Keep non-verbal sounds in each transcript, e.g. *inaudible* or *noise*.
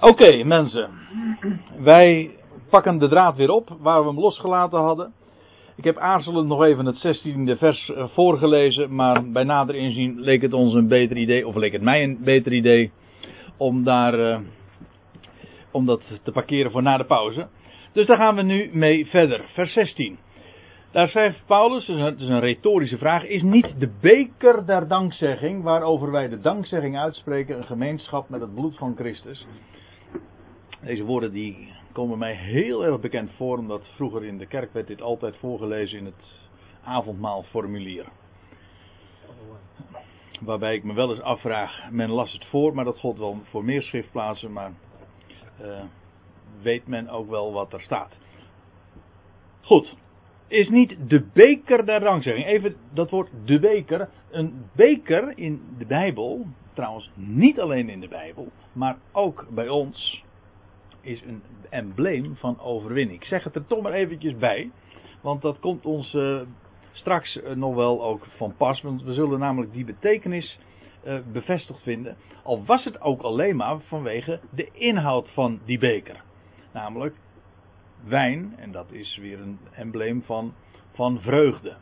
Oké, mensen. Wij pakken de draad weer op waar we hem losgelaten hadden. Ik heb aarzelend nog even het 16e vers eh, voorgelezen, maar bij nader inzien leek het ons een beter idee, of leek het mij een beter idee, om daar, uh, om dat te parkeren voor na de pauze. Dus daar gaan we nu mee verder. Vers 16. Daar schrijft Paulus, het is een retorische vraag, is niet de beker der dankzegging, waarover wij de dankzegging uitspreken, een gemeenschap met het bloed van Christus? Deze woorden die komen mij heel erg bekend voor, omdat vroeger in de kerk werd dit altijd voorgelezen in het avondmaalformulier. Waarbij ik me wel eens afvraag, men las het voor, maar dat gold wel voor meer schriftplaatsen, maar uh, weet men ook wel wat er staat. Goed, is niet de beker der dankzegging. Even dat woord de beker. Een beker in de Bijbel, trouwens niet alleen in de Bijbel, maar ook bij ons, is een embleem van overwinning. Ik zeg het er toch maar eventjes bij, want dat komt ons uh, straks uh, nog wel ook van pas, want we zullen namelijk die betekenis uh, bevestigd vinden. Al was het ook alleen maar vanwege de inhoud van die beker. Namelijk wijn, en dat is weer een embleem van, van vreugde.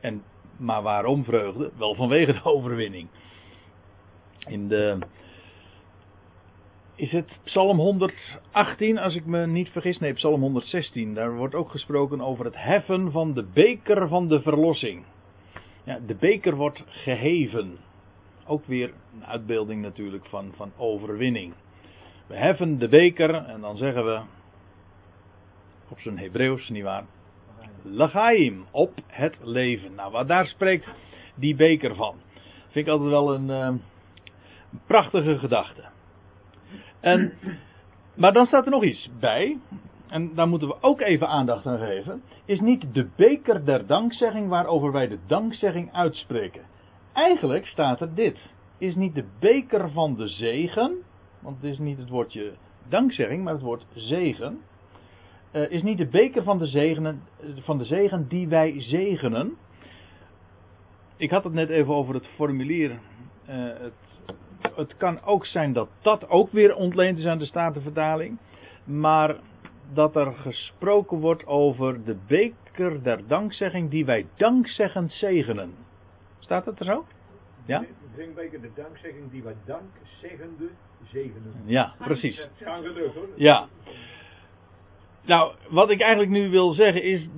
En, maar waarom vreugde? Wel vanwege de overwinning. In de. Is het Psalm 118, als ik me niet vergis? Nee, Psalm 116. Daar wordt ook gesproken over het heffen van de beker van de verlossing. Ja, de beker wordt geheven. Ook weer een uitbeelding natuurlijk van, van overwinning. We heffen de beker en dan zeggen we op zijn Hebreeuws, nietwaar? Lachaim, op het leven. Nou, wat daar spreekt die beker van. Vind ik altijd wel een uh, prachtige gedachte. En, maar dan staat er nog iets bij. En daar moeten we ook even aandacht aan geven. Is niet de beker der dankzegging waarover wij de dankzegging uitspreken. Eigenlijk staat er dit. Is niet de beker van de zegen. Want het is niet het woordje dankzegging, maar het woord zegen uh, is niet de beker van de, zegenen, van de zegen die wij zegenen. Ik had het net even over het formulier. Uh, het, het, kan ook zijn dat dat ook weer ontleend is aan de Statenvertaling. Maar dat er gesproken wordt over de beker der dankzegging die wij dankzeggend zegenen. Staat het er zo? Ja? De drinkbeker de dankzegging die wij dankzeggende zegenen. Ja, precies. Hoor. Ja. Nou, wat ik eigenlijk nu wil zeggen is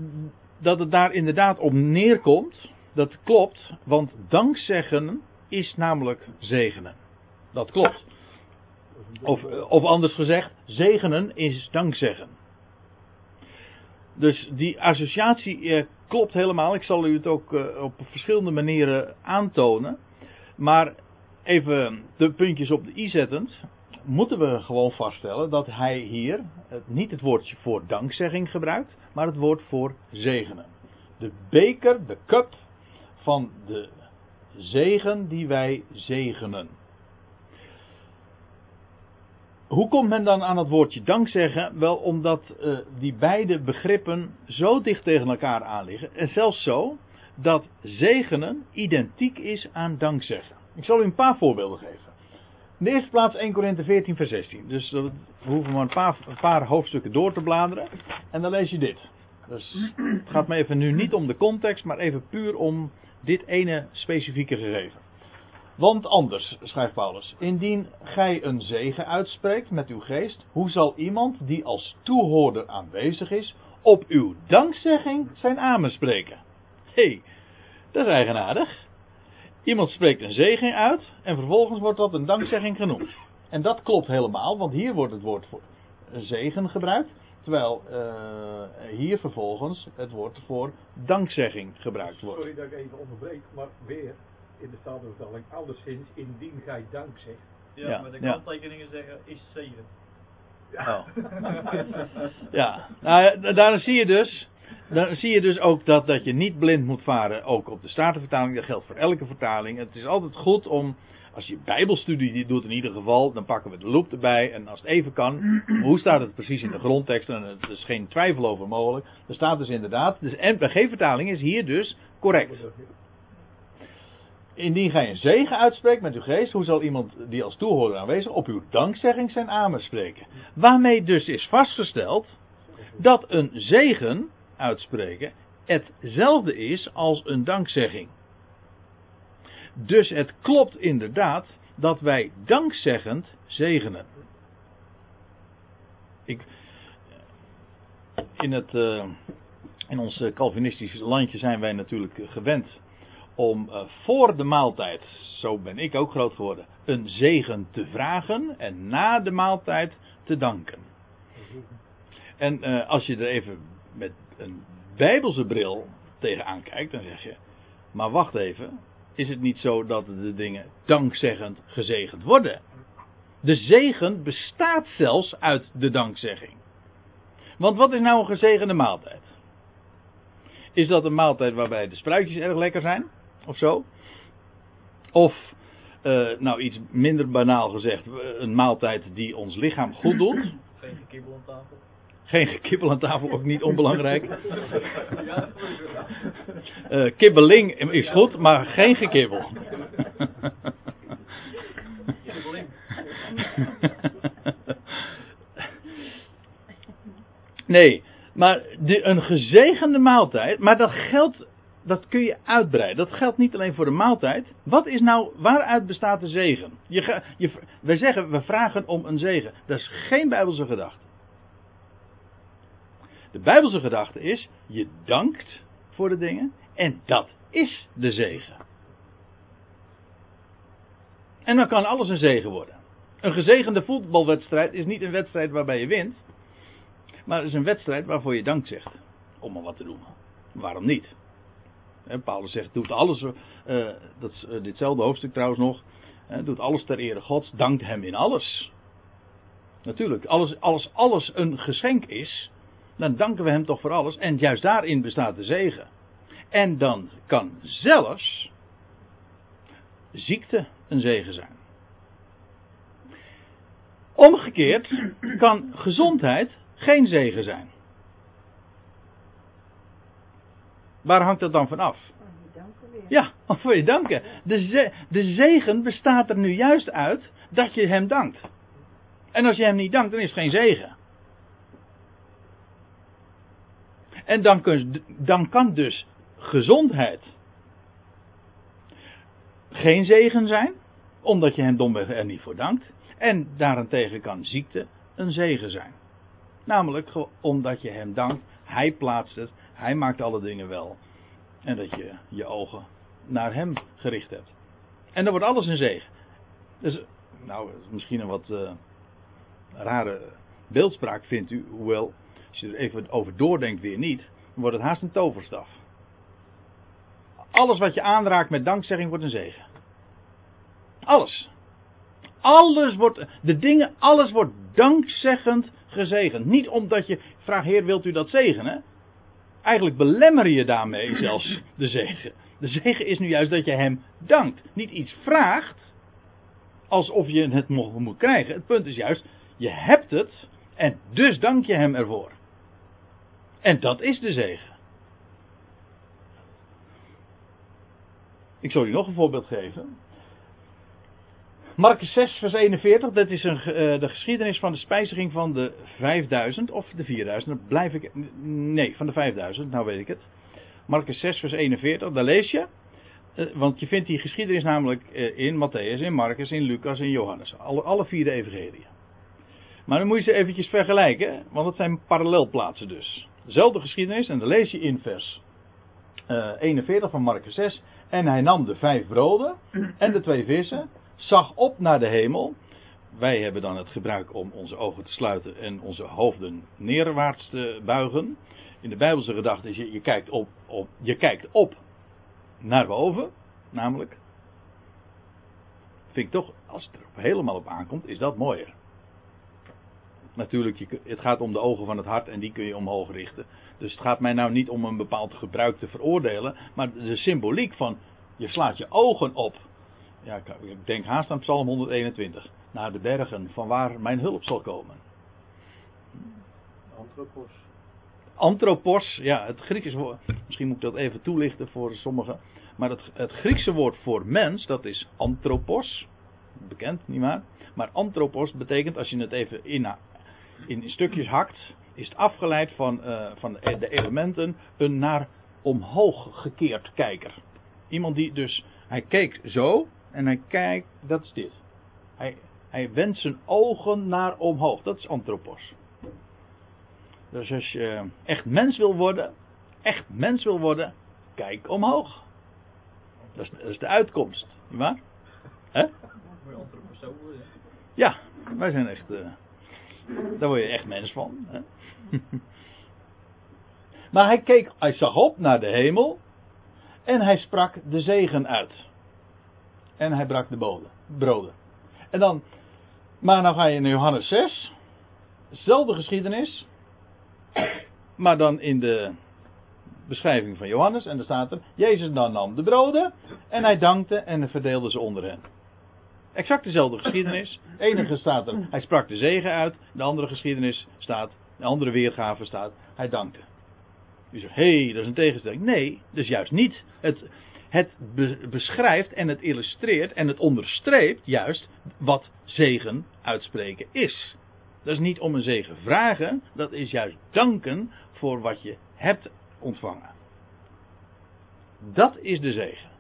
dat het daar inderdaad op neerkomt. Dat klopt, want dankzeggen is namelijk zegenen. Dat klopt. Of, of anders gezegd, zegenen is dankzeggen. Dus die associatie eh, klopt helemaal. Ik zal u het ook eh, op verschillende manieren aantonen. Maar even de puntjes op de i zettend moeten we gewoon vaststellen dat hij hier niet het woordje voor dankzegging gebruikt, maar het woord voor zegenen. De beker, de cup van de zegen die wij zegenen. Hoe komt men dan aan het woordje dankzeggen? Wel omdat uh, die beide begrippen zo dicht tegen elkaar aan liggen. En zelfs zo dat zegenen identiek is aan dankzeggen. Ik zal u een paar voorbeelden geven. In de eerste plaats 1 Korinthe 14 vers 16. Dus we hoeven maar een paar, een paar hoofdstukken door te bladeren. En dan lees je dit. Dus het gaat me even nu niet om de context, maar even puur om dit ene specifieke gegeven. Want anders, schrijft Paulus, indien gij een zegen uitspreekt met uw geest, hoe zal iemand die als toehoorder aanwezig is, op uw dankzegging zijn amen spreken? Hé, hey, dat is eigenaardig. Iemand spreekt een zegen uit en vervolgens wordt dat een dankzegging genoemd. En dat klopt helemaal, want hier wordt het woord voor zegen gebruikt. Terwijl uh, hier vervolgens het woord voor dankzegging gebruikt wordt. Sorry dat ik even onderbreek, maar weer in de Statenvertaling, alleszins indien gij dank zegt. Ja, ja met de kanttekeningen ja. zeggen is zegen. Ja. Oh. *laughs* ja, nou, daar zie je dus dan zie je dus ook dat, dat je niet blind moet varen, ook op de Statenvertaling. Dat geldt voor elke vertaling. Het is altijd goed om, als je bijbelstudie doet in ieder geval, dan pakken we de loop erbij. En als het even kan, *clears throat* hoe staat het precies in de grondtekst? En er is geen twijfel over mogelijk. Er staat dus inderdaad, dus NPG-vertaling is hier dus correct. Indien gij een zegen uitspreekt met uw geest, hoe zal iemand die als toehoorder aanwezig op uw dankzegging zijn amen spreken? Waarmee dus is vastgesteld dat een zegen uitspreken hetzelfde is als een dankzegging. Dus het klopt inderdaad dat wij dankzeggend zegenen. Ik, in, het, uh, in ons Calvinistische landje zijn wij natuurlijk gewend om uh, voor de maaltijd, zo ben ik ook groot geworden, een zegen te vragen en na de maaltijd te danken. En uh, als je er even met een bijbelse bril tegenaan kijkt, dan zeg je, maar wacht even, is het niet zo dat de dingen dankzeggend gezegend worden? De zegen bestaat zelfs uit de dankzegging. Want wat is nou een gezegende maaltijd? Is dat een maaltijd waarbij de spruitjes erg lekker zijn? Of zo? Of, uh, nou iets minder banaal gezegd, een maaltijd die ons lichaam goed doet? Geen gekibbel aan tafel. Geen gekibbel aan tafel, ook niet onbelangrijk. *laughs* Uh, kibbeling is goed, maar geen gekibbel. nee, maar de, een gezegende maaltijd, maar dat geldt, dat kun je uitbreiden. Dat geldt niet alleen voor de maaltijd. Wat is nou, waaruit bestaat de zegen? Je, je, zeggen, we vragen om een zegen. Dat is geen bijbelse gedachte. De Bijbelse gedachte is: je dankt voor de dingen en dat is de zegen. En dan kan alles een zegen worden. Een gezegende voetbalwedstrijd is niet een wedstrijd waarbij je wint, maar het is een wedstrijd waarvoor je dank zegt. Om maar wat te doen. Waarom niet? En Paulus zegt: doet alles, uh, dat is uh, ditzelfde hoofdstuk trouwens nog, doet alles ter ere Gods, dankt hem in alles. Natuurlijk, alles, alles, alles een geschenk is, dan danken we hem toch voor alles. En juist daarin bestaat de zegen. En dan kan zelfs ziekte een zegen zijn. Omgekeerd kan gezondheid geen zegen zijn. Waar hangt dat dan van af? Ja, voor je danken. De, de zegen bestaat er nu juist uit dat je hem dankt. En als je hem niet dankt, dan is het geen zegen. En dan, kun, dan kan dus gezondheid geen zegen zijn, omdat je hem domweg er niet voor dankt. En daarentegen kan ziekte een zegen zijn. Namelijk omdat je hem dankt, hij plaatst het, hij maakt alle dingen wel. En dat je je ogen naar hem gericht hebt. En dan wordt alles een zegen. Dus, nou, misschien een wat uh, rare beeldspraak vindt u, hoewel als je er even over doordenkt, weer niet. Dan wordt het haast een toverstaf. Alles wat je aanraakt met dankzegging wordt een zegen. Alles. Alles wordt, de dingen, alles wordt dankzeggend gezegend. Niet omdat je vraagt, Heer, wilt u dat zegenen? Eigenlijk belemmer je daarmee zelfs de zegen. De zegen is nu juist dat je hem dankt. Niet iets vraagt, alsof je het moet krijgen. Het punt is juist, je hebt het en dus dank je hem ervoor. En dat is de zegen. Ik zal u nog een voorbeeld geven. Marcus 6, vers 41, dat is een, uh, de geschiedenis van de spijziging van de 5000 of de 4000. Dat blijf ik. Nee, van de 5000, nou weet ik het. Marcus 6, vers 41, daar lees je. Uh, want je vindt die geschiedenis namelijk uh, in Matthäus, in Marcus, in Lucas en Johannes. Alle, alle vier de evangeliën. Maar dan moet je ze eventjes vergelijken, want het zijn parallelplaatsen dus. Dezelfde geschiedenis en dan lees je in vers uh, 41 van Marcus 6. En hij nam de vijf broden en de twee vissen, zag op naar de hemel. Wij hebben dan het gebruik om onze ogen te sluiten en onze hoofden neerwaarts te buigen. In de Bijbelse gedachte is je, je kijkt op, op, je kijkt op naar boven, namelijk. Vind ik toch, als het er helemaal op aankomt, is dat mooier. Natuurlijk, het gaat om de ogen van het hart en die kun je omhoog richten. Dus het gaat mij nou niet om een bepaald gebruik te veroordelen, maar de symboliek van je slaat je ogen op. Ja, ik denk haast aan Psalm 121. Naar de bergen van waar mijn hulp zal komen. Anthropos. Anthropos, ja, het Griekse woord. Misschien moet ik dat even toelichten voor sommigen. Maar het, het Griekse woord voor mens, dat is anthropos. Bekend, nietwaar? Maar anthropos betekent, als je het even in, in stukjes hakt, is het afgeleid van, uh, van de elementen een naar omhoog gekeerd kijker. Iemand die dus, hij keek zo en hij kijkt, dat is dit. Hij, hij wendt zijn ogen naar omhoog, dat is anthropos. Dus als je echt mens wil worden, echt mens wil worden, kijk omhoog. Dat is, dat is de uitkomst, nietwaar? Hè? Ja, wij zijn echt. Uh, daar word je echt mens van. Hè? *laughs* maar hij keek, hij zag op naar de hemel. En hij sprak de zegen uit. En hij brak de boden, broden. En dan, maar dan ga je in Johannes 6. Zelfde geschiedenis. Maar dan in de beschrijving van Johannes. En daar staat er: Jezus nam de broden. En hij dankte en verdeelde ze onder hen. Exact dezelfde geschiedenis. De enige staat er, hij sprak de zegen uit. De andere geschiedenis staat, de andere weergave staat, hij dankte. U zegt, hé, hey, dat is een tegenstelling. Nee, dat is juist niet. Het, het beschrijft en het illustreert en het onderstreept juist wat zegen uitspreken is. Dat is niet om een zegen vragen, dat is juist danken voor wat je hebt ontvangen. Dat is de zegen.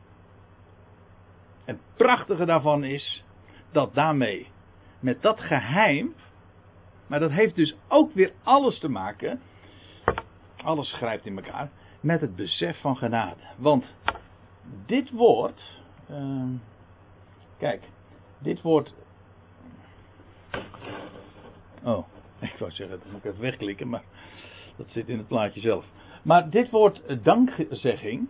En het prachtige daarvan is dat daarmee, met dat geheim, maar dat heeft dus ook weer alles te maken, alles grijpt in elkaar, met het besef van genade. Want dit woord, uh, kijk, dit woord, oh, *laughs* ik wou zeggen, dat moet ik even wegklikken, maar dat zit in het plaatje zelf. Maar dit woord dankzegging,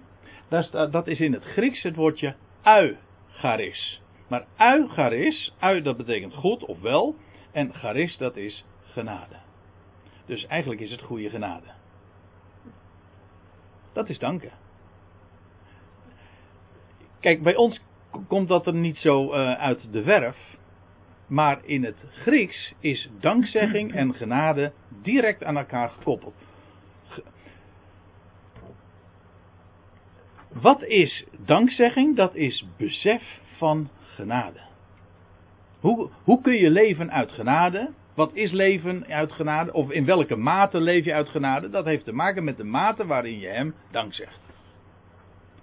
dat is in het Grieks het woordje ui charis. Maar ui charis, ui dat betekent goed of wel. En charis dat is genade. Dus eigenlijk is het goede genade. Dat is danken. Kijk, bij ons komt dat er niet zo uh, uit de verf. Maar in het Grieks is dankzegging en genade direct aan elkaar gekoppeld. Wat is dankzegging? Dat is besef van genade. Hoe, hoe kun je leven uit genade? Wat is leven uit genade? Of in welke mate leef je uit genade? Dat heeft te maken met de mate waarin je hem dank zegt.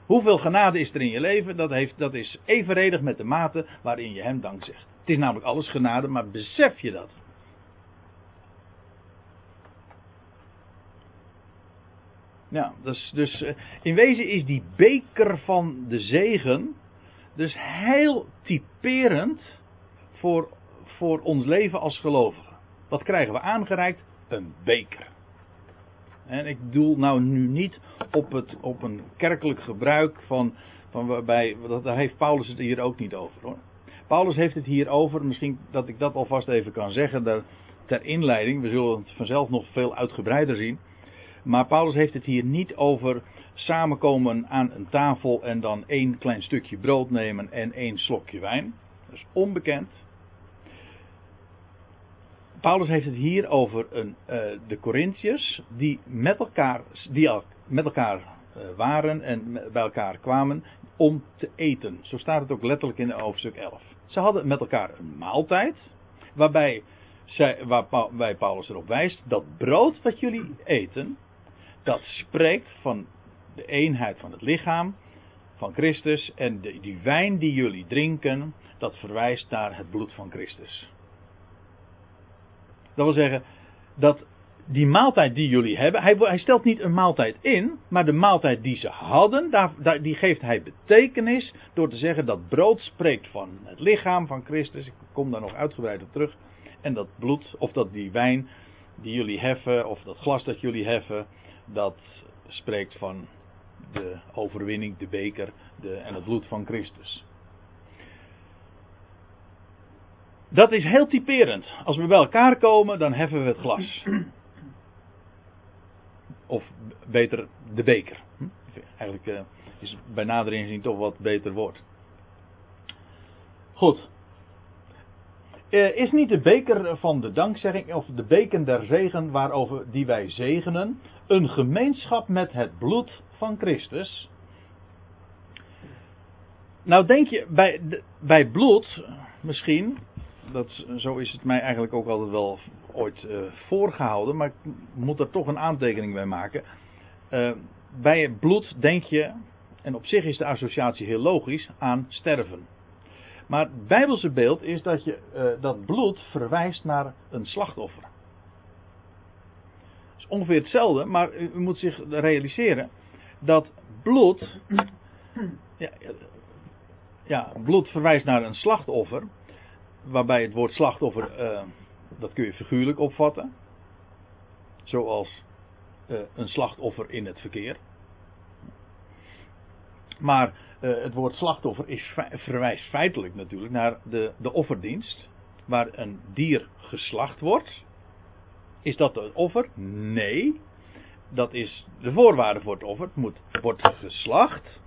Hoeveel genade is er in je leven? Dat, heeft, dat is evenredig met de mate waarin je hem dank zegt. Het is namelijk alles genade, maar besef je dat? Ja, dus, dus eh, in wezen is die beker van de zegen dus heel typerend voor, voor ons leven als gelovigen. Wat krijgen we aangereikt? Een beker. En ik doel nou nu niet op, het, op een kerkelijk gebruik van, van waarbij, daar heeft Paulus het hier ook niet over hoor. Paulus heeft het hier over, misschien dat ik dat alvast even kan zeggen ter inleiding. We zullen het vanzelf nog veel uitgebreider zien. Maar Paulus heeft het hier niet over samenkomen aan een tafel en dan één klein stukje brood nemen en één slokje wijn. Dat is onbekend. Paulus heeft het hier over een, uh, de Corinthiërs die met elkaar, die met elkaar uh, waren en bij elkaar kwamen om te eten. Zo staat het ook letterlijk in hoofdstuk 11. Ze hadden met elkaar een maaltijd waarbij, zij, waarbij Paulus erop wijst dat brood wat jullie eten, dat spreekt van de eenheid van het lichaam van Christus en de, die wijn die jullie drinken, dat verwijst naar het bloed van Christus. Dat wil zeggen dat die maaltijd die jullie hebben, hij, hij stelt niet een maaltijd in, maar de maaltijd die ze hadden, daar, die geeft hij betekenis door te zeggen dat brood spreekt van het lichaam van Christus. Ik kom daar nog uitgebreid op terug. En dat bloed, of dat die wijn die jullie heffen, of dat glas dat jullie heffen, dat spreekt van de overwinning, de beker de, en het bloed van Christus. Dat is heel typerend. Als we bij elkaar komen, dan heffen we het glas. Of beter de beker. Hm? Eigenlijk uh, is bij nader inzien toch wat beter woord. Goed. Uh, is niet de beker van de dankzegging of de beker der zegen waarover die wij zegenen een gemeenschap met het bloed van Christus. nou denk je bij, bij bloed misschien, dat, zo is het mij eigenlijk ook altijd wel ooit uh, voorgehouden, maar ik moet er toch een aantekening bij maken. Uh, bij bloed denk je, en op zich is de associatie heel logisch, aan sterven. Maar het bijbelse beeld is dat, je, uh, dat bloed verwijst naar een slachtoffer. Dat is ongeveer hetzelfde, maar u, u moet zich realiseren dat bloed. *clears throat* Ja, ja, bloed verwijst naar een slachtoffer. Waarbij het woord slachtoffer, uh, dat kun je figuurlijk opvatten. Zoals uh, een slachtoffer in het verkeer. Maar uh, het woord slachtoffer is, verwijst feitelijk natuurlijk naar de, de offerdienst. Waar een dier geslacht wordt. Is dat het offer? Nee. Dat is de voorwaarde voor het offer. Het moet, wordt geslacht.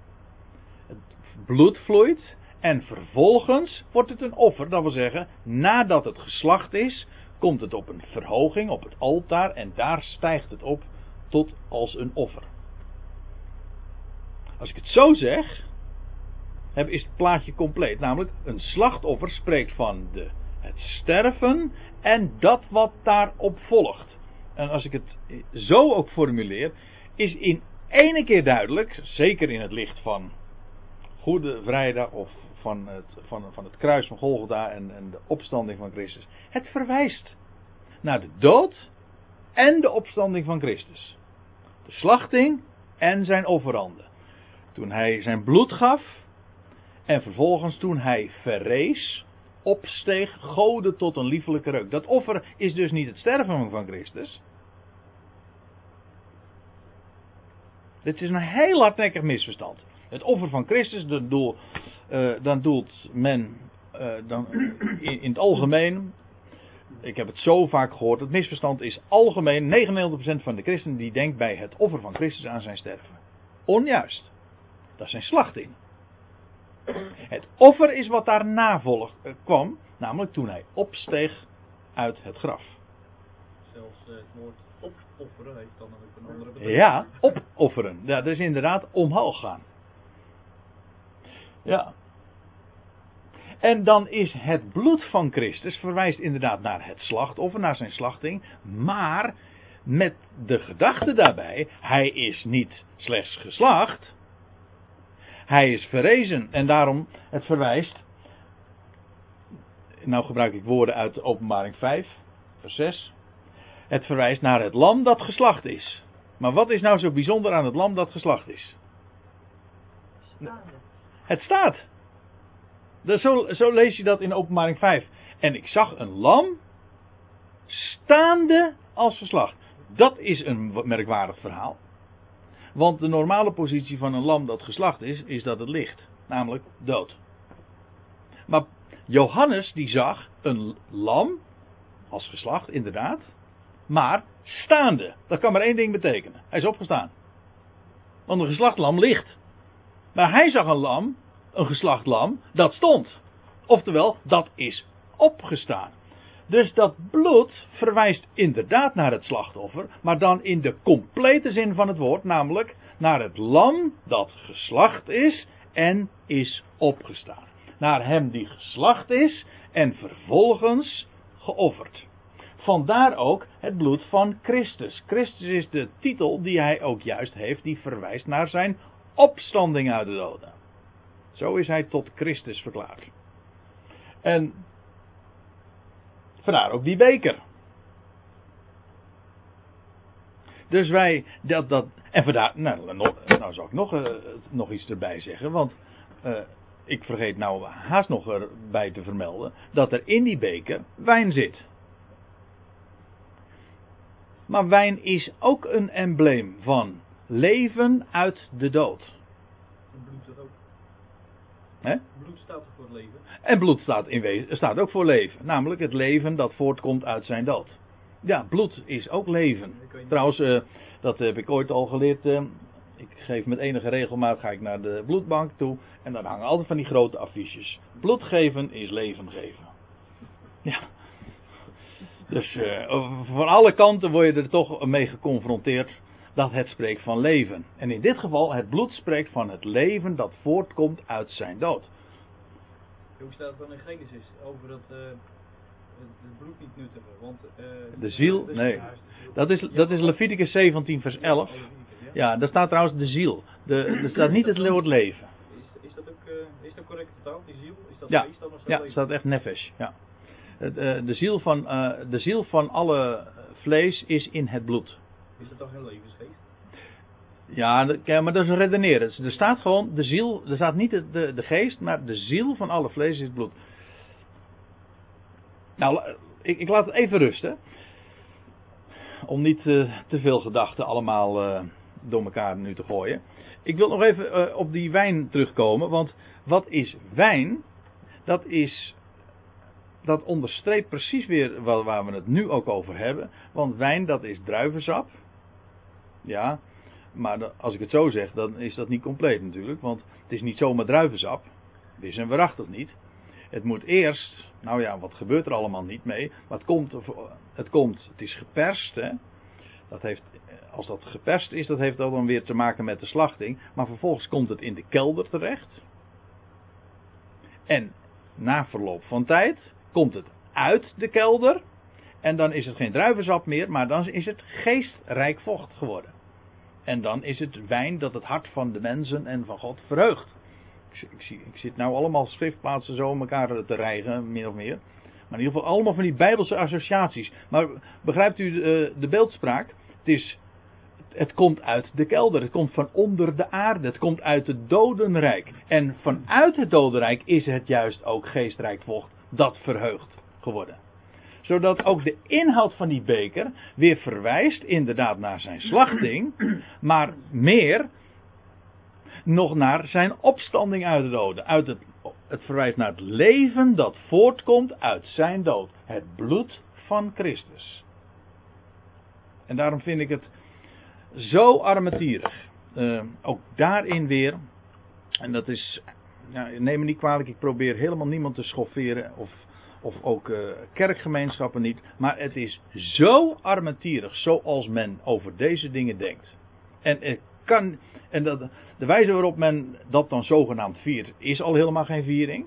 Het bloed vloeit. En vervolgens wordt het een offer. Dat wil zeggen, nadat het geslacht is, komt het op een verhoging, op het altaar. En daar stijgt het op tot als een offer. Als ik het zo zeg, is het plaatje compleet. Namelijk, een slachtoffer spreekt van de, het sterven en dat wat daarop volgt. En als ik het zo ook formuleer, is in ene keer duidelijk, zeker in het licht van Goede Vrijdag of van het, van, van het kruis van Golgotha en, en de opstanding van Christus. Het verwijst naar de dood en de opstanding van Christus. De slachting en zijn offeranden. Toen hij zijn bloed gaf en vervolgens toen hij verrees, opsteeg, gode tot een liefelijke reuk. Dat offer is dus niet het sterven van Christus. Dit is een heel hardnekkig misverstand. Het offer van Christus, dan, doel, uh, dan doelt men uh, dan, in, in, het algemeen. Ik heb het zo vaak gehoord. Het misverstand is algemeen. 99% van de christenen die denkt bij het offer van Christus aan zijn sterven. Onjuist. Dat is zijn slachting. Het offer is wat daarna volg, uh, kwam. Namelijk toen hij opsteeg uit het graf. Zelfs het woord opofferen heeft dan ook een andere betekenis. Ja, opofferen. Ja, dat is inderdaad omhoog gaan. Ja. En dan is het bloed van Christus verwijst inderdaad naar het slachtoffer, naar zijn slachting. Maar met de gedachte daarbij, hij is niet slechts geslacht. Hij is verrezen en daarom het verwijst. Nou gebruik ik woorden uit openbaring 5, vers 6. Het verwijst naar het lam dat geslacht is. Maar wat is nou zo bijzonder aan het lam dat geslacht is? Het staat. Zo, zo lees je dat in openbaring 5. En ik zag een lam staande als geslacht. Dat is een merkwaardig verhaal. Want de normale positie van een lam dat geslacht is, is dat het ligt. Namelijk dood. Maar Johannes die zag een lam als geslacht, inderdaad. Maar staande. Dat kan maar één ding betekenen. Hij is opgestaan. Want een geslacht lam ligt. Maar hij zag een lam, een geslacht lam, dat stond. Oftewel, dat is opgestaan. Dus dat bloed verwijst inderdaad naar het slachtoffer, maar dan in de complete zin van het woord, namelijk naar het lam dat geslacht is en is opgestaan. Naar hem die geslacht is en vervolgens geofferd. Vandaar ook het bloed van Christus. Christus is de titel die hij ook juist heeft, die verwijst naar zijn opstanding uit de doden. Zo is hij tot Christus verklaard. En vandaar ook die beker. Dus wij, dat, dat, en vandaar, nou, nou zou ik nog, uh, nog iets erbij zeggen, want uh, ik vergeet nou haast nog erbij te vermelden, dat er in die beker wijn zit. Maar wijn is ook een embleem van leven uit de dood. En bloed staat ook. Hè? Bloed staat voor leven. En bloed staat, in wezen, staat ook voor leven. Namelijk het leven dat voortkomt uit zijn dood. Ja, bloed is ook leven. Trouwens, uh, dat heb ik ooit al geleerd. Uh, ik geef met enige regelmaat ga ik naar de bloedbank toe. En dan hangen altijd van die grote affiches. Bloed geven is leven geven. Ja. Dus uh, van alle kanten word je er toch mee geconfronteerd. Dat het spreekt van leven. En in dit geval, het bloed spreekt van het leven dat voortkomt uit zijn dood. Hoe staat het dan in Genesis over dat eh, het, bloed niet nuttigen? Want, eh, De ziel? Nee. Dat is, dat is Leviticus 17, vers 11. Ja. Daar staat trouwens de ziel. De, er staat niet het woord leven. Is, is dat ook eh, is dat correct vertaald, die ziel? Is dat Ja, is dat ja, leven? staat echt nefesh. Ja. De, ziel van, de ziel van alle vlees is in het bloed. Is dat toch heel levensgeest? Ja, ja, maar dat is redeneren. Dus Er staat gewoon de ziel, er staat niet de, de, geest, maar de ziel van alle vlees is bloed. Nou, ik, ik laat het even rusten. Om niet eh, te veel gedachten allemaal eh, door elkaar nu te gooien. Ik wil nog even eh, op die wijn terugkomen, want wat is wijn? Dat is. Dat onderstreept precies weer waar we het nu ook over hebben. Want wijn, dat is druivensap. Ja, maar als ik het zo zeg, dan is dat niet compleet natuurlijk. Want het is niet zomaar druivensap. Dit is en waarachtig niet. Het moet eerst, nou ja, wat gebeurt er allemaal niet mee? Maar het komt, het, komt, het is geperst. Hè? Dat heeft, als dat geperst is, dat heeft dat dan weer te maken met de slachting. Maar vervolgens komt het in de kelder terecht. En na verloop van tijd komt het uit de kelder. En dan is het geen druivensap meer, maar dan is het geestrijk vocht geworden. En dan is het wijn dat het hart van de mensen en van God verheugt. Ik, ik, ik zit nou allemaal schriftplaatsen zo in elkaar te rijgen, min of meer. Maar in ieder geval allemaal van die bijbelse associaties. Maar begrijpt u de, de beeldspraak? Het is het komt uit de kelder, het komt van onder de aarde, het komt uit het dodenrijk. En vanuit het dodenrijk is het juist ook geestrijk vocht dat verheugt geworden. Zodat ook de inhoud van die beker weer verwijst inderdaad naar zijn slachting, maar meer nog naar zijn opstanding uit de doden. Uit het, het verwijst naar het leven dat voortkomt uit zijn dood. Het bloed van Christus. En daarom vind ik het zo armetierig. Eh, ook daarin weer. En dat is. Ja, neem me niet kwalijk, ik probeer helemaal niemand te schofferen. Of, of ook eh, kerkgemeenschappen niet. Maar het is zo armetierig zoals men over deze dingen denkt. En het kan. En dat, de wijze waarop men dat dan zogenaamd viert, is al helemaal geen viering.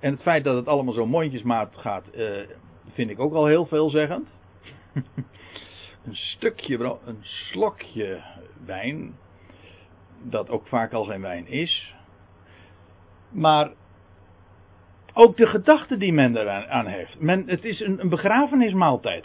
En het feit dat het allemaal zo mondjesmaat gaat, eh, vind ik ook al heel veelzeggend. *laughs* een stukje, een slokje wijn, dat ook vaak al geen wijn is. Maar ook de gedachte die men eraan aan heeft. Men, het is een, een begrafenismaaltijd.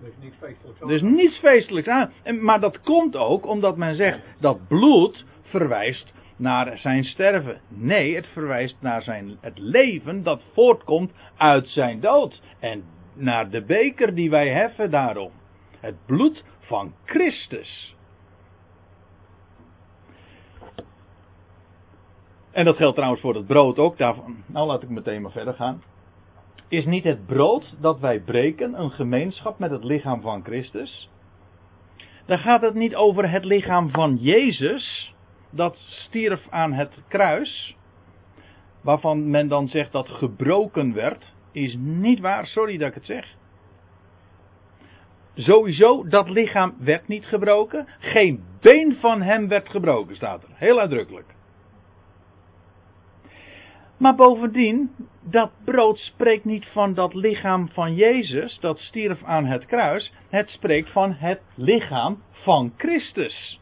Er is niks feestelijks aan. Is niets feestelijks aan. En, maar dat komt ook omdat men zegt dat bloed verwijst naar zijn sterven. Nee, het verwijst naar zijn, het leven dat voortkomt uit zijn dood. En naar de beker die wij heffen daarom. Het bloed van Christus. En dat geldt trouwens voor het brood ook. Daarvan, nou, laat ik meteen maar verder gaan. Is niet het brood dat wij breken een gemeenschap met het lichaam van Christus? Dan gaat het niet over het lichaam van Jezus, dat stierf aan het kruis, waarvan men dan zegt dat gebroken werd, is niet waar, sorry dat ik het zeg. Sowieso, dat lichaam werd niet gebroken. Geen been van hem werd gebroken, staat er. Heel uitdrukkelijk. Maar bovendien, dat brood spreekt niet van dat lichaam van Jezus, dat stierf aan het kruis. Het spreekt van het lichaam van Christus.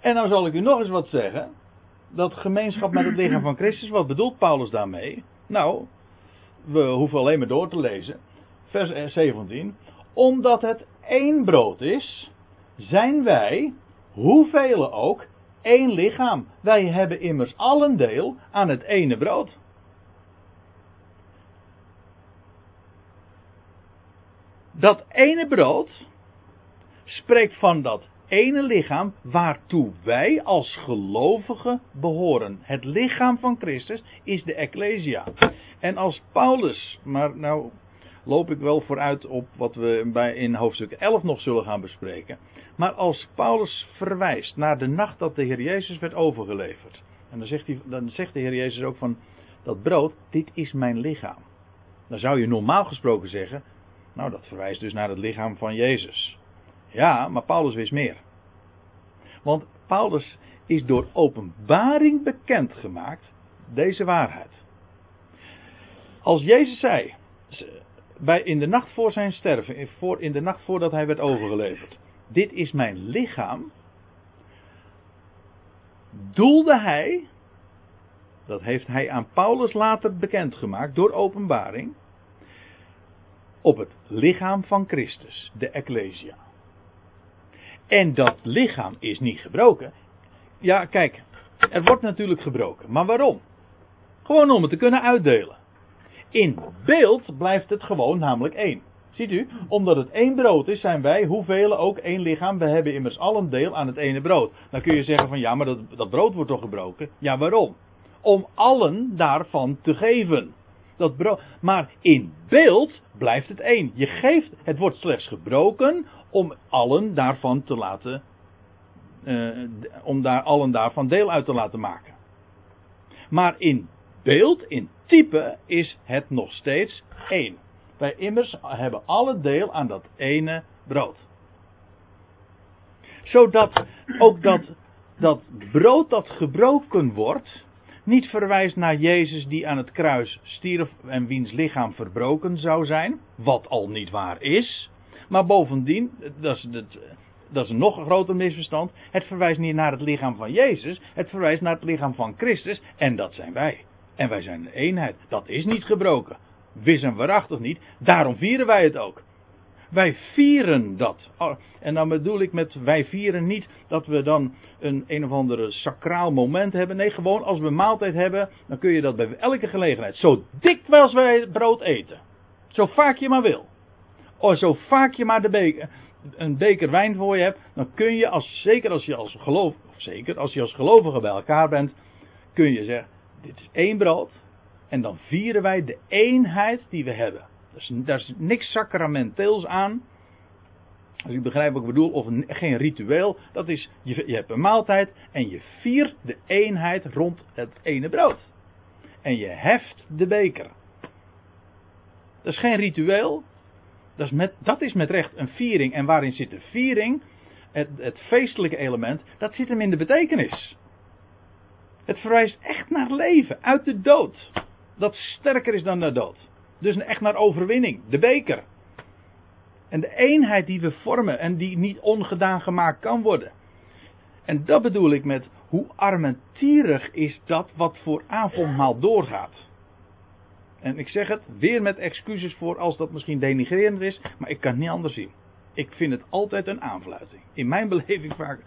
En nou zal ik u nog eens wat zeggen. Dat gemeenschap met het lichaam van Christus, wat bedoelt Paulus daarmee? Nou, we hoeven alleen maar door te lezen. Vers 17. Omdat het één brood is, zijn wij, hoeveel ook, één lichaam. Wij hebben immers allen deel aan het ene brood. Dat ene brood spreekt van dat ene lichaam waartoe wij als gelovigen behoren. Het lichaam van Christus is de Ecclesia. En als Paulus, maar nou loop ik wel vooruit op wat we bij in hoofdstuk 11 nog zullen gaan bespreken. Maar als Paulus verwijst naar de nacht dat de Heer Jezus werd overgeleverd. En dan zegt, hij, dan zegt de Heer Jezus ook van dat brood, dit is mijn lichaam. Dan zou je normaal gesproken zeggen, nou dat verwijst dus naar het lichaam van Jezus. Ja, maar Paulus wist meer. Want Paulus is door openbaring bekendgemaakt deze waarheid. Als Jezus zei, bij, in de nacht voor zijn sterven, voor, in de nacht voordat hij werd overgeleverd, dit is mijn lichaam, doelde hij, dat heeft hij aan Paulus later bekendgemaakt door openbaring, op het lichaam van Christus, de Ecclesia. En dat lichaam is niet gebroken. Ja, kijk, er wordt natuurlijk gebroken. Maar waarom? Gewoon om het te kunnen uitdelen. In beeld blijft het gewoon namelijk één. Ziet u, omdat het één brood is, zijn wij, hoeveel ook één lichaam. We hebben immers allen deel aan het ene brood. Dan kun je zeggen van ja, maar dat, dat brood wordt toch gebroken? Ja, waarom? Om allen daarvan te geven. Dat brood, maar in beeld blijft het één. Je geeft, het wordt slechts gebroken om allen daarvan te laten, uh, om daar allen daarvan deel uit te laten maken. Maar in beeld, in type, is het nog steeds één. Wij immers hebben alle deel aan dat ene brood. Zodat ook dat, dat brood dat gebroken wordt, niet verwijst naar Jezus die aan het kruis stierf en wiens lichaam verbroken zou zijn, wat al niet waar is. Maar bovendien, dat is, het, dat is een groter misverstand, het verwijst niet naar het lichaam van Jezus, het verwijst naar het lichaam van Christus en dat zijn wij. En wij zijn een eenheid. Dat is niet gebroken. Wis en waarachtig niet. Daarom vieren wij het ook. Wij vieren dat. Oh, en dan bedoel ik met wij vieren niet dat we dan een een of andere sacraal moment hebben. Nee, gewoon als we maaltijd hebben, dan kun je dat bij elke gelegenheid. Zo dikwijls wij brood eten. Zo vaak je maar wil. Oh, zo vaak je maar de beker, een beker wijn voor je hebt, dan kun je, als, zeker als je als geloof, zeker als je als gelovige bij elkaar bent, kun je zeggen, dit is één brood. En dan vieren wij de eenheid die we hebben. Dus, daar is niks sacramenteels aan. Als u begrijpt wat ik bedoel, of een, geen ritueel. Dat is, je, je hebt een maaltijd en je viert de eenheid rond het ene brood. En je heft de beker. Dat is geen ritueel. Dat is met, dat is met recht een viering. En waarin zit de viering? Het, het feestelijke element, dat zit hem in de betekenis. Het verwijst echt naar leven, uit de dood. Dat sterker is dan de dood. Dus echt naar overwinning, de beker. En de eenheid die we vormen en die niet ongedaan gemaakt kan worden. En dat bedoel ik met hoe armetierig is dat wat voor avondmaal doorgaat. En ik zeg het weer met excuses voor als dat misschien denigrerend is, maar ik kan het niet anders zien. Ik vind het altijd een aanfluiting. In mijn *laughs* beleving vaak.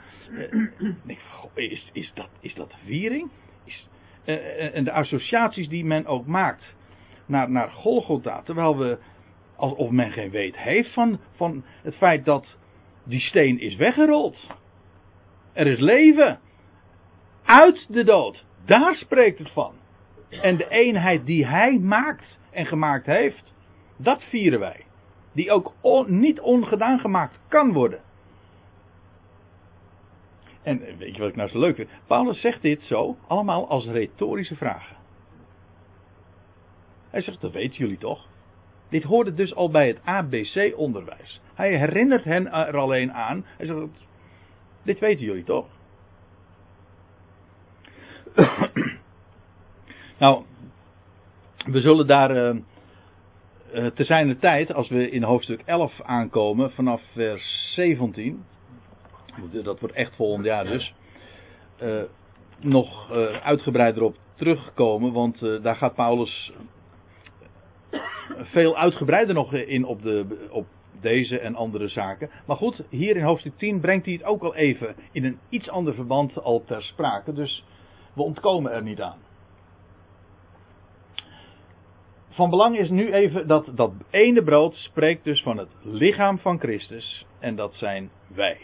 Eh, is, is, dat, is dat viering? Is, eh, en de associaties die men ook maakt naar, naar Golgotha, terwijl we. alsof men geen weet heeft van, van het feit dat die steen is weggerold. Er is leven. Uit de dood. Daar spreekt het van. En de eenheid die hij maakt en gemaakt heeft, dat vieren wij die ook niet ongedaan gemaakt kan worden. En weet je wat ik nou zo leuk vind? Paulus zegt dit zo, allemaal als retorische vragen. Hij zegt, dat weten jullie toch? Dit hoorde dus al bij het ABC-onderwijs. Hij herinnert hen er alleen aan. Hij zegt, dit weten jullie toch? *coughs* nou, we zullen daar uh, uh, te zijn de tijd, als we in hoofdstuk 11 aankomen, vanaf vers 17, dat wordt echt volgend jaar dus, uh, nog uh, uitgebreider op terugkomen, want daar gaat Paulus veel uitgebreider nog in op, de, op deze en andere zaken. Maar goed, hier in hoofdstuk 10 brengt hij het ook al even in een iets ander verband al ter sprake, dus we ontkomen er niet aan van belang is nu even dat dat ene brood spreekt dus van het lichaam van Christus en dat zijn wij.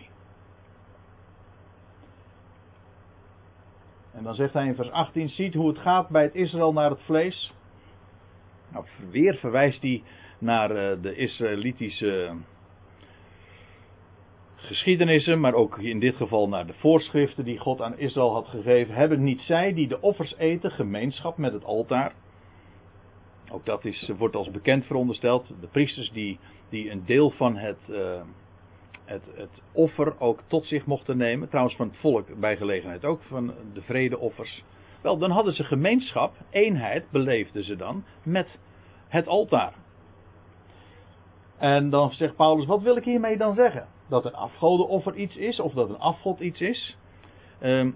En dan zegt hij in vers 18, ziet hoe het gaat bij het Israël naar het vlees. Nou, weer verwijst hij naar uh, de Israëlitische geschiedenissen, maar ook in dit geval naar de voorschriften die God aan Israël had gegeven. Hebben niet zij die de offers eten gemeenschap met het altaar? Ook dat is, wordt als bekend verondersteld. De priesters die, die een deel van het, eh, het, het offer ook tot zich mochten nemen. Trouwens van het volk bij gelegenheid ook, van de vredeoffers. Wel, dan hadden ze gemeenschap, eenheid beleefden ze dan met het altaar. En dan zegt Paulus, wat wil ik hiermee dan zeggen? Dat een afgodenoffer iets is, of dat een afgod iets is. Ehm,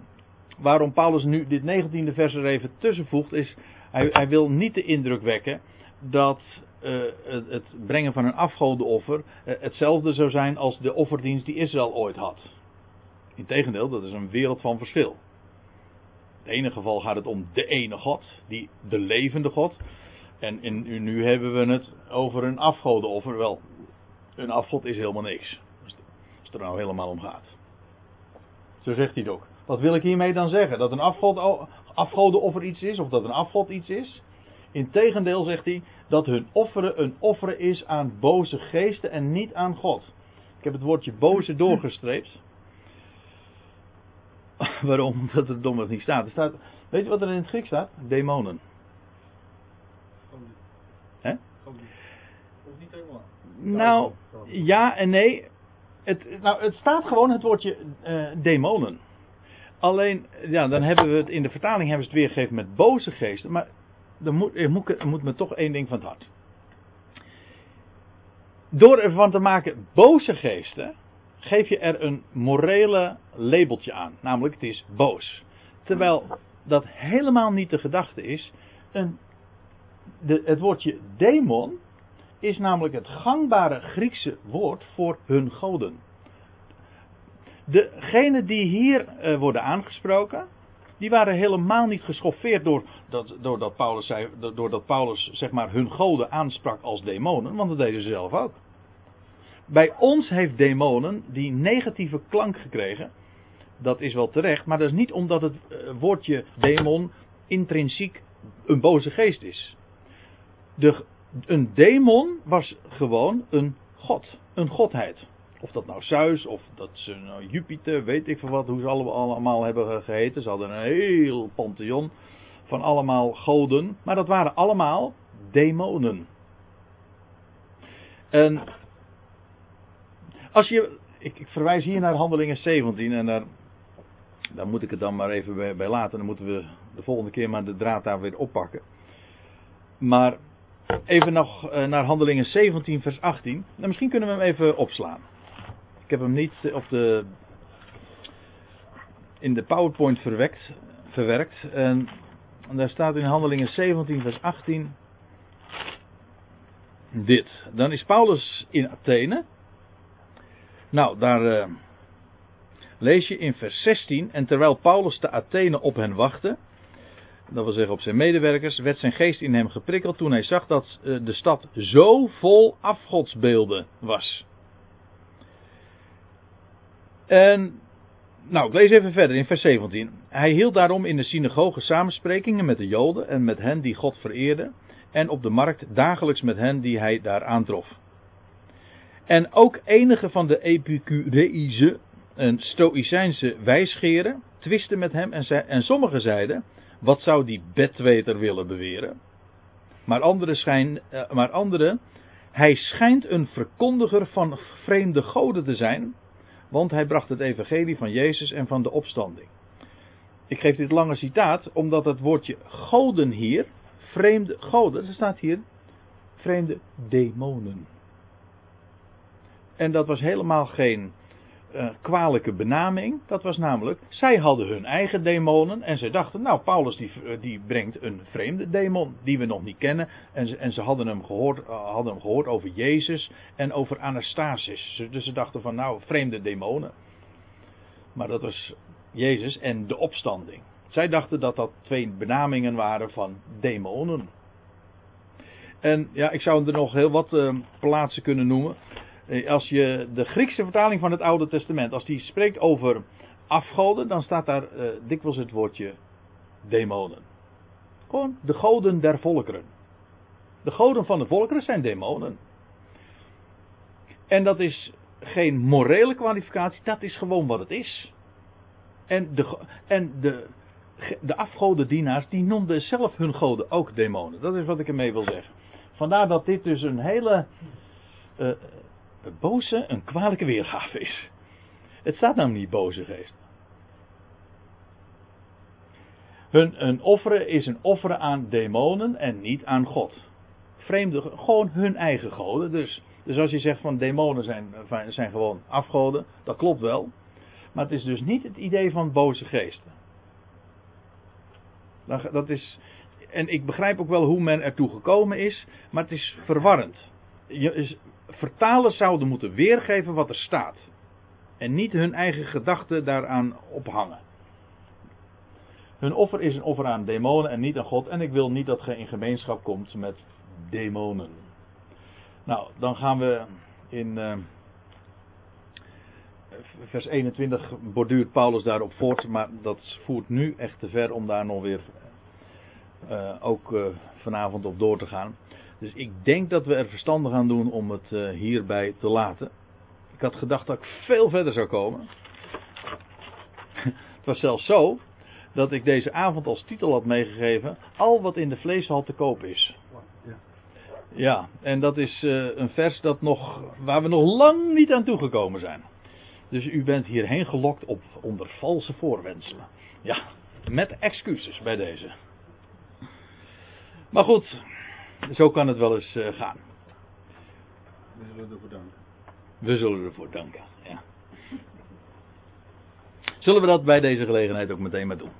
waarom Paulus nu dit 19e vers er even tussen voegt, is hij, wil niet de indruk wekken dat uh, het, het, brengen van een afgodenoffer uh, hetzelfde zou zijn als de offerdienst die Israël ooit had. Integendeel, dat is een wereld van verschil. In het ene geval gaat het om de ene God, die, de levende God. En in, nu hebben we het over een afgodenoffer. Wel, een afgod is helemaal niks. Als het er nou helemaal om gaat. Zo zegt hij het ook. Wat wil ik hiermee dan zeggen? Dat een afgod, afgodenoffer iets is, of dat een afgod iets is? Integendeel zegt hij dat hun offeren een offeren is aan boze geesten en niet aan God. Ik heb het woordje boze *laughs* doorgestreept. Waarom? *laughs* Omdat het domweg niet staat. Er staat. Weet je wat er in het Grieks staat? Demonen. Hè? Of niet helemaal. Nou, ja en nee. Het, nou, het staat gewoon het woordje uh, demonen. Alleen, ja, dan hebben we het in de vertaling hebben ze het weergegeven met boze geesten. Maar er moet, er moet, er moet me toch één ding van het hart. Door ervan te maken boze geesten, geef je er een morele labeltje aan. Namelijk, het is boos. Terwijl dat helemaal niet de gedachte is. Een, de, het woordje demon is namelijk het gangbare Griekse woord voor hun goden. Degenen die hier uh, worden aangesproken, die waren helemaal niet geschoffeerd door dat, doordat Paulus, zei, Paulus zeg maar, hun goden aansprak als demonen, want dat deden ze zelf ook. Bij ons heeft demonen die negatieve klank gekregen. Dat is wel terecht, maar dat is niet omdat het uh, woordje demon intrinsiek een boze geest is. De, een demon was gewoon een god, een godheid. Of dat nou Zeus, of dat ze nou Jupiter, weet ik veel wat, hoe ze allemaal hebben geheten. Ze hadden een heel pantheon van allemaal goden. Maar dat waren allemaal demonen. En als je, ik, ik verwijs hier naar Handelingen 17 en daar, daar moet ik het dan maar even bij, laten. Dan moeten we de volgende keer maar de draad daar weer oppakken. Maar even nog eh, naar Handelingen 17 vers 18. Nou, misschien kunnen we hem even opslaan. Ik heb hem niet op de, in de PowerPoint verwekt, verwerkt. En, en daar staat in Handelingen 17, vers 18 dit. Dan is Paulus in Athene. Nou, daar uh, lees je in vers 16. En terwijl Paulus te Athene op hen wachtte, dat wil zeggen op zijn medewerkers, werd zijn geest in hem geprikkeld toen hij zag dat uh, de stad zo vol afgodsbeelden was. En, nou, ik lees even verder in vers 17. Hij hield daarom in de synagoge samensprekingen met de Joden en met hen die God vereerden. En op de markt dagelijks met hen die hij daar aantrof. En ook enige van de Epicureïse en Stoïcijnse wijsgeren twisten met hem en, zei, en sommigen zeiden: Wat zou die bedweter willen beweren? Maar anderen schijn, uh, maar andere, hij schijnt een verkondiger van vreemde goden te zijn want hij bracht het evangelie van Jezus en van de opstanding. Ik geef dit lange citaat omdat het woordje goden hier, vreemde goden, er staat hier vreemde demonen. En dat was helemaal geen uh, kwalijke benaming. Dat was namelijk, zij hadden hun eigen demonen en ze dachten, nou Paulus die, eh, die brengt een vreemde demon die we nog niet kennen. En ze, en ze hadden, hem gehoord, uh, hadden hem gehoord over Jezus en over Anastasis. Dus ze dachten van nou, vreemde demonen. Maar dat was Jezus en de opstanding. Zij dachten dat dat twee benamingen waren van demonen. En ja, ik zou er nog heel wat plaatsen kunnen noemen. Eh, als je de Griekse vertaling van het Oude Testament, als die spreekt over afgoden, dan staat daar uh, dikwijls het woordje demonen. Gewoon de goden der volkeren. De goden van de volkeren zijn demonen. En dat is geen morele kwalificatie, dat is gewoon wat het is. En de, en de, de afgodendienaars, die noemden zelf hun goden ook demonen. Dat is wat ik ermee wil zeggen. Vandaar dat dit dus een hele eh, boze, een kwalijke weergave is. Het staat namelijk niet boze geest. Hun, hun offeren is een offeren aan demonen en niet aan God. Vreemde, gewoon hun eigen goden. Dus, dus als je zegt van demonen zijn, zijn gewoon afgoden, dat klopt wel. Maar het is dus niet het idee van boze geesten. Dat is, en ik begrijp ook wel hoe men ertoe gekomen is, maar het is verwarrend. Je, vertalers zouden moeten weergeven wat er staat. En niet hun eigen gedachten daaraan ophangen. Hun offer is een offer aan demonen en niet aan God. En ik wil niet dat je in gemeenschap komt met demonen. Nou, dan gaan we in eh, vers 21 borduurt Paulus daarop voort. Maar dat voert nu echt te ver om daar nog weer eh, ook eh, vanavond op door te gaan. Dus ik denk dat we er verstandig aan doen om het eh, hierbij te laten. Ik had gedacht dat ik veel verder zou komen. *laughs* het was zelfs zo dat ik deze avond als titel had meegegeven: Al wat in de vleeshal te koop is. Ja. En dat is eh, een vers dat nog, waar we nog lang niet aan toegekomen zijn. Dus u bent hierheen gelokt op, onder valse voorwenselen. Ja, met excuses bij deze. Maar goed, zo kan het wel eens eh, gaan. We zullen ervoor danken. We zullen ervoor danken. Ja. Zullen we dat bij deze gelegenheid ook meteen maar doen?